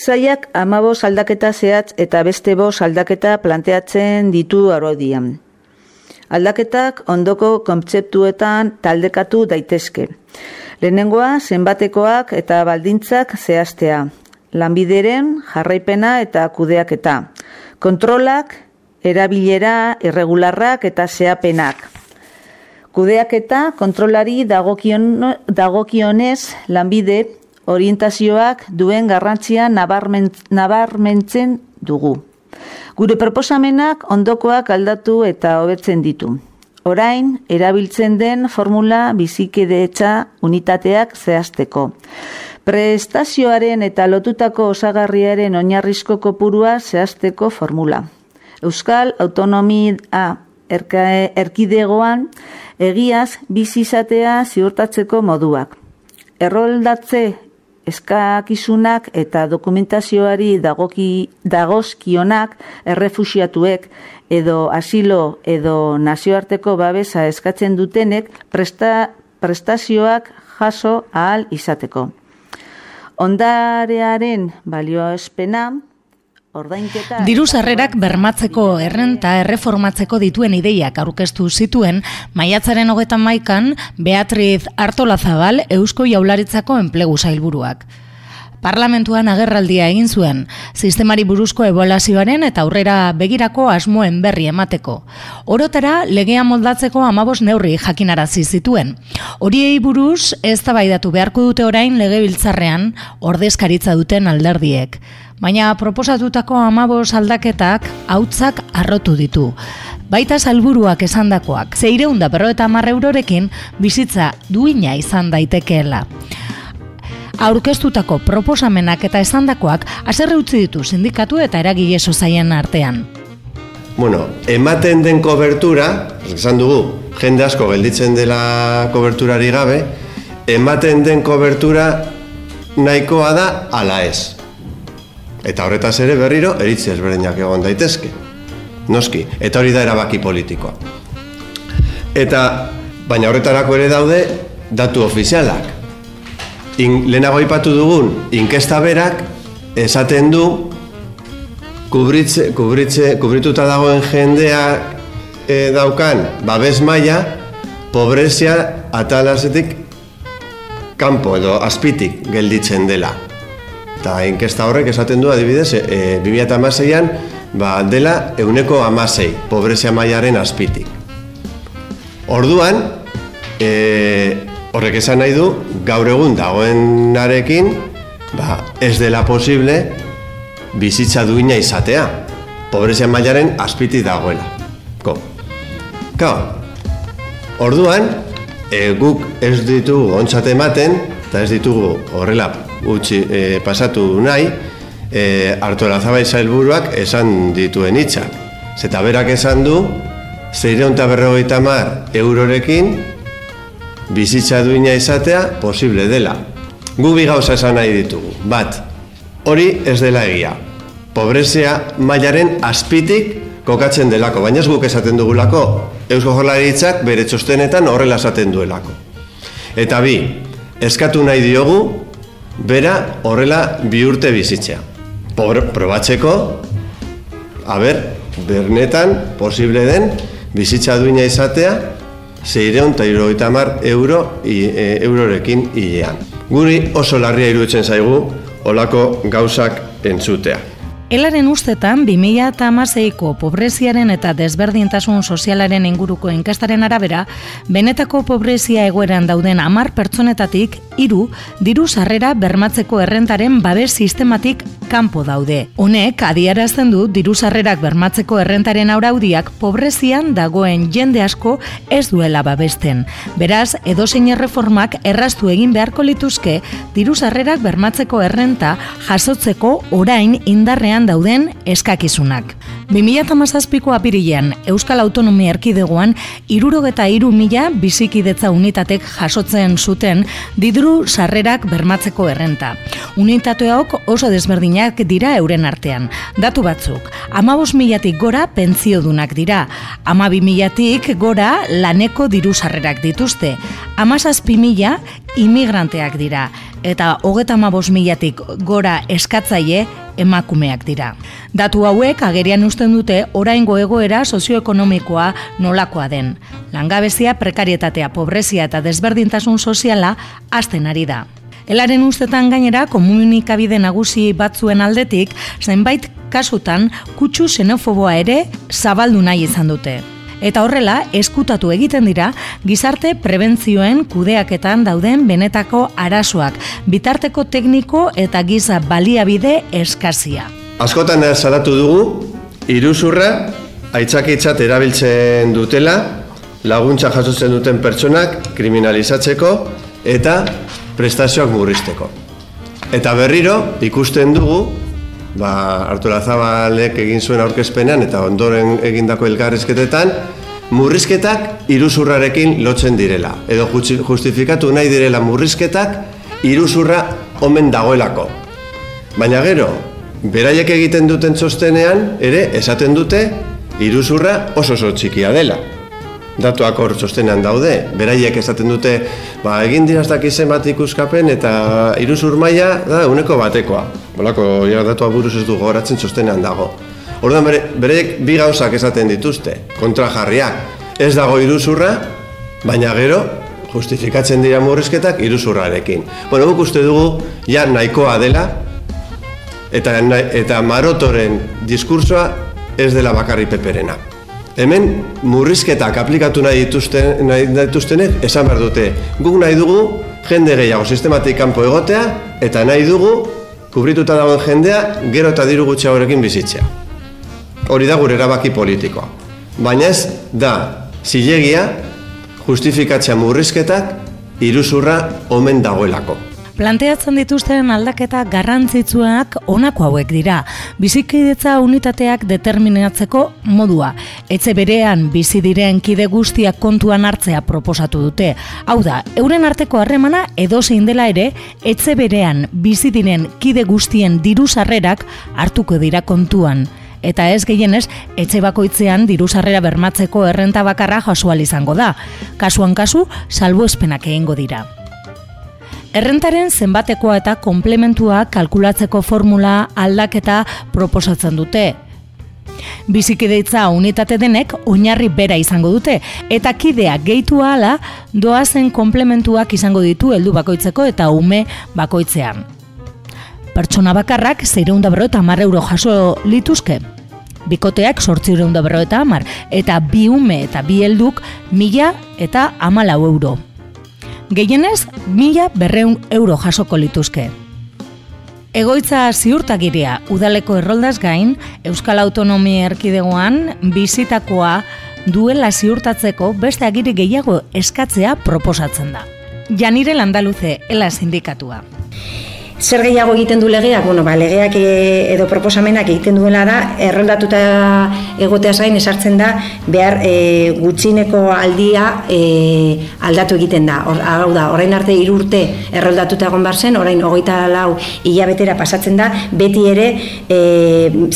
Zaiak amabo aldaketa zehatz eta beste bo aldaketa planteatzen ditu arodian. Aldaketak ondoko kontzeptuetan taldekatu daitezke. Lehenengoa, zenbatekoak eta baldintzak zehaztea. Lanbideren, jarraipena eta kudeaketa. Kontrolak, erabilera, irregularrak eta zehapenak. Kudeaketa kontrolari dagokion, dagokionez lanbide orientazioak duen garrantzia nabarmentzen dugu. Gure proposamenak ondokoak aldatu eta hobetzen ditu. Orain, erabiltzen den formula bizikidetza unitateak zehazteko. Prestazioaren eta lotutako osagarriaren oinarrizko kopurua zehazteko formula. Euskal Autonomia erkidegoan egiaz bizizatea ziurtatzeko moduak. Erroldatze eskakizunak eta dokumentazioari dagoki, dagozkionak errefusiatuek edo asilo edo nazioarteko babesa eskatzen dutenek presta, prestazioak jaso ahal izateko. Ondarearen balioa espena, Diru sarrerak bermatzeko errenta erreformatzeko dituen ideiak aurkeztu zituen maiatzaren hogetan maikan Beatriz Artolazabal Eusko Jaularitzako enplegu zailburuak. Parlamentuan agerraldia egin zuen, sistemari buruzko ebolazioaren eta aurrera begirako asmoen berri emateko. Orotera, legea moldatzeko amabos neurri jakinarazi zituen. Horiei buruz, ez beharko dute orain lege biltzarrean ordezkaritza duten alderdiek baina proposatutako amabos aldaketak hautzak arrotu ditu. Baita salburuak esandakoak, zeireunda berro eta eurorekin bizitza duina izan daitekeela. Aurkeztutako proposamenak eta esandakoak aserre utzi ditu sindikatu eta eragile sozaien artean. Bueno, ematen den kobertura, esan dugu, jende asko gelditzen dela koberturari gabe, ematen den kobertura nahikoa da ala ez. Eta horretaz ere berriro eritzi ezberdinak egon daitezke. Noski, eta hori da erabaki politikoa. Eta baina horretarako ere daude datu ofizialak. In, lehenago ipatu dugun inkesta berak esaten du kubritze, kubritze, kubrituta dagoen jendea e, daukan babes maila pobrezia atalazetik kanpo edo azpitik gelditzen dela. Eta inkesta horrek esaten du adibidez, e, 2006an ba, dela euneko amasei, pobrezia mailaren azpitik. Orduan, e, horrek esan nahi du, gaur egun dagoenarekin, ba, ez dela posible bizitza duina izatea. Pobrezia mailaren azpitik dagoela. Ko. Kao. Orduan, e, guk ez ditugu ontsate ematen, eta ez ditugu horrela utzi e, pasatu nahi, e, Artola Zabai Zailburuak esan dituen hitzak. Zeta berak esan du, zeireun eta berrogeita mar eurorekin bizitza duina izatea posible dela. Gu bi gauza esan nahi ditugu. Bat, hori ez dela egia. Pobrezia mailaren azpitik kokatzen delako, baina ez guk esaten dugulako, Eusko Jorlaritzak bere txostenetan horrela esaten duelako. Eta bi, eskatu nahi diogu bera horrela bi urte bizitzea. Pobre, probatzeko, a ber, bernetan, posible den, bizitza duina izatea, zeireon eta irogeita mar euro, i, e, eurorekin hilean. Guri oso larria iruditzen zaigu, olako gauzak entzutea. Elaren ustetan, 2008ko pobreziaren eta desberdintasun sozialaren inguruko enkastaren arabera, benetako pobrezia egoeran dauden amar pertsonetatik, iru, diru sarrera bermatzeko errentaren babes sistematik kanpo daude. Honek, adiarazten du, diru sarrerak bermatzeko errentaren auraudiak pobrezian dagoen jende asko ez duela babesten. Beraz, edozein erreformak erraztu egin beharko lituzke, diru sarrerak bermatzeko errenta jasotzeko orain indarrean dauden eskakizunak. 2008ko apirilean Euskal Autonomia Erkidegoan irurogeta iru mila bizikidetza unitatek jasotzen zuten didru sarrerak bermatzeko errenta. Unitateok oso desberdinak dira euren artean. Datu batzuk, amabos milatik gora pentsiodunak dira, amabi milatik gora laneko diru sarrerak dituzte, amazazpi mila imigranteak dira, eta hogeta amabos milatik gora eskatzaile emakumeak dira. Datu hauek agerian usten dute oraingo egoera sozioekonomikoa nolakoa den. Langabezia, prekarietatea, pobrezia eta desberdintasun soziala azten ari da. Elaren ustetan gainera komunikabide nagusi batzuen aldetik, zenbait kasutan kutsu xenofoboa ere zabaldu nahi izan dute. Eta horrela, eskutatu egiten dira, gizarte prebentzioen kudeaketan dauden benetako arasoak, bitarteko tekniko eta giza baliabide eskazia. Askotan salatu dugu, iruzurra, aitzakitzat erabiltzen dutela, laguntza jasotzen duten pertsonak kriminalizatzeko eta prestazioak murrizteko. Eta berriro, ikusten dugu, ba, Artura Zabalek egin zuen aurkezpenean eta ondoren egindako elgarrizketetan, murrizketak iruzurrarekin lotzen direla. Edo justifikatu nahi direla murrizketak iruzurra omen dagoelako. Baina gero, beraiek egiten duten txostenean, ere, esaten dute, iruzurra oso oso txikia dela datuak hor txostenean daude. Beraiek esaten dute, ba, egin diraztak izen bat ikuskapen eta iruzur maila da uneko batekoa. Bolako, ja, datua buruz ez du goratzen txostenean dago. Orduan bere, beraiek bi gauzak esaten dituzte, kontrajarriak. Ez dago iruzurra, baina gero, justifikatzen dira murrizketak iruzurrarekin. Bueno, guk uste dugu, ja nahikoa dela, eta, eta marotoren diskursoa ez dela bakarri peperena. Hemen murrizketak aplikatu nahi dituzten, nahi dituztenek esan behar dute. Guk nahi dugu jende gehiago sistematik kanpo egotea eta nahi dugu kubrituta dagoen jendea gero eta diru gutxiagorekin bizitzea. Hori da gure erabaki politikoa. Baina ez da zilegia justifikatzea murrizketak iruzurra omen dagoelako. Planteatzen dituzten aldaketa garrantzitsuak honako hauek dira. Bizikidetza unitateak determinatzeko modua. Etxe berean bizi diren kide guztiak kontuan hartzea proposatu dute. Hau da, euren arteko harremana edo zein dela ere, etxe berean bizi diren kide guztien diru sarrerak hartuko dira kontuan eta ez gehienez etxe bakoitzean diru sarrera bermatzeko errenta bakarra jasoal izango da. Kasuan kasu, salbuespenak egingo dira. Errentaren zenbatekoa eta komplementua kalkulatzeko formula aldaketa proposatzen dute. Bizikideitza unitate denek oinarri bera izango dute eta kidea gehitu ahala doazen komplementuak izango ditu heldu bakoitzeko eta ume bakoitzean. Pertsona bakarrak 650 eta mar euro jaso lituzke. Bikoteak sortzi eta amar, eta bi ume eta bi helduk mila eta amalau euro gehienez mila berreun euro jasoko lituzke. Egoitza ziurtagiria udaleko erroldaz gain, Euskal Autonomia Erkidegoan bizitakoa duela ziurtatzeko beste agiri gehiago eskatzea proposatzen da. Janire Landaluze, ela sindikatua. Zer gehiago egiten du legeak? Bueno, ba, legeak e, edo proposamenak egiten duela da, erroldatuta egotea zain esartzen da, behar e, gutxineko aldia e, aldatu egiten da. hau da, orain arte irurte erroldatuta egon bar zen, orain hogeita lau hilabetera pasatzen da, beti ere e,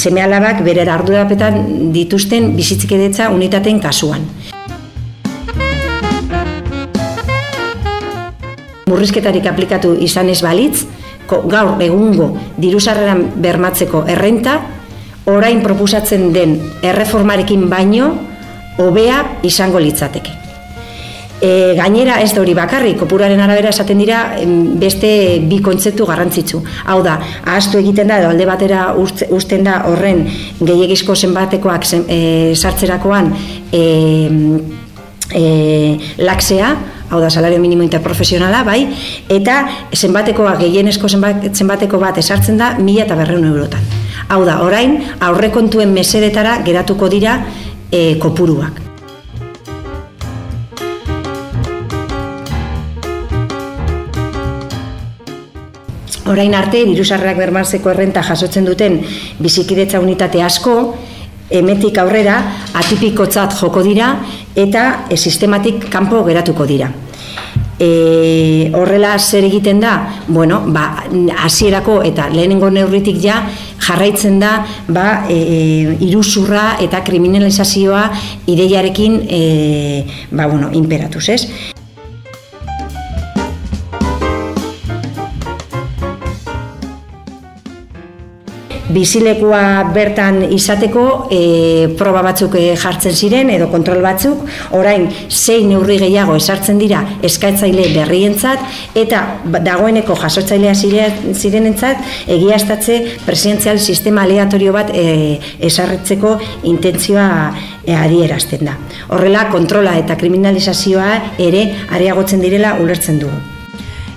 seme alabak bere ardurapetan dituzten bizitzik edetza unitaten kasuan. Murrizketarik aplikatu izan ez balitz, gaur egungo dirusarreran bermatzeko errenta, orain proposatzen den erreformarekin baino, hobea izango litzateke. E, gainera ez da hori bakarrik, kopuraren arabera esaten dira beste bi kontzeptu garrantzitsu. Hau da, ahaztu egiten da, edo alde batera usten da horren gehiagizko zenbatekoak zen, e, sartzerakoan e, e, laksea, hau da salario minimo interprofesionala, bai, eta zenbatekoa, gehienezko zenbateko bat esartzen da, mila eta berreun eurotan. Hau da, orain, aurrekontuen mesedetara geratuko dira e, kopuruak. Orain arte, dirusarrak bermarzeko errenta jasotzen duten bizikidetza unitate asko, emetik aurrera atipikotzat joko dira eta e, sistematik kanpo geratuko dira. E, horrela zer egiten da, bueno, ba, hasierako eta lehenengo neurritik ja jarraitzen da ba, e, e, iruzurra eta kriminalizazioa ideiarekin e, ba, bueno, imperatuz, ez? Bizilekua bertan izateko e, proba batzuk e, jartzen ziren edo kontrol batzuk, orain zein neurri gehiago esartzen dira eskaitzaile berrientzat eta dagoeneko jasotzailea zirenentzat egiaztatze presidenzial sistema aleatorio bat e, esarretzeko intentzioa e, adierazten da. Horrela, kontrola eta kriminalizazioa ere areagotzen direla ulertzen dugu.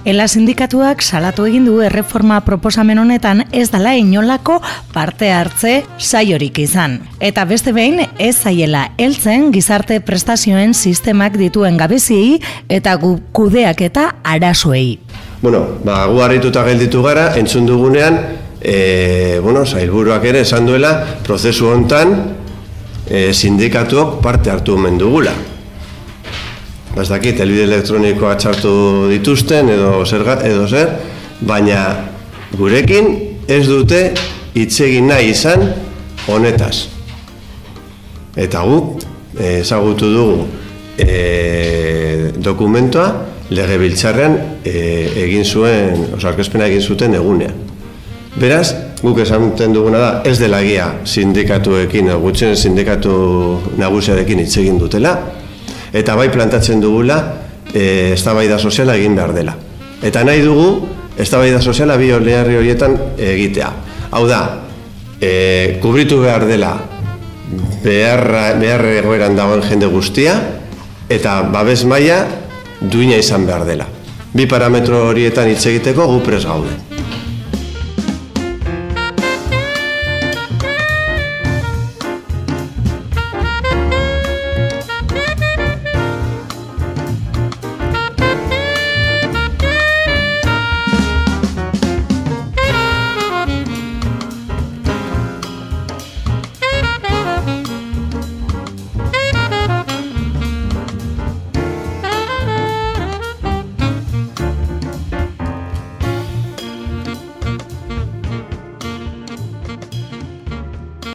Ela sindikatuak salatu egin du erreforma proposamen honetan ez dala inolako parte hartze saiorik izan. Eta beste behin ez zaiela heltzen gizarte prestazioen sistemak dituen gabeziei eta gu kudeak eta arazoei. Bueno, ba, gu harrituta gelditu gara, entzun dugunean, e, bueno, zailburuak ere esan duela, prozesu hontan e, sindikatuak parte hartu omen dugula ez dakit, elbide elektronikoa txartu dituzten edo zer, edo zer, baina gurekin ez dute itzegin nahi izan honetaz. Eta gu, ezagutu dugu e, dokumentoa lege biltzarrean e, egin zuen, oza, egin zuten egunean. Beraz, guk esan duguna da, ez dela gia sindikatuekin, gutxen sindikatu nagusiarekin hitz egin dutela, eta bai plantatzen dugula e, eztabaida soziala egin behar dela. Eta nahi dugu eztabaida soziala bi olearri horietan egitea. Hau da, e, kubritu behar dela beharra, beharre egoeran dagoen jende guztia eta babes maila duina izan behar dela. Bi parametro horietan hitz egiteko gu pres gaude.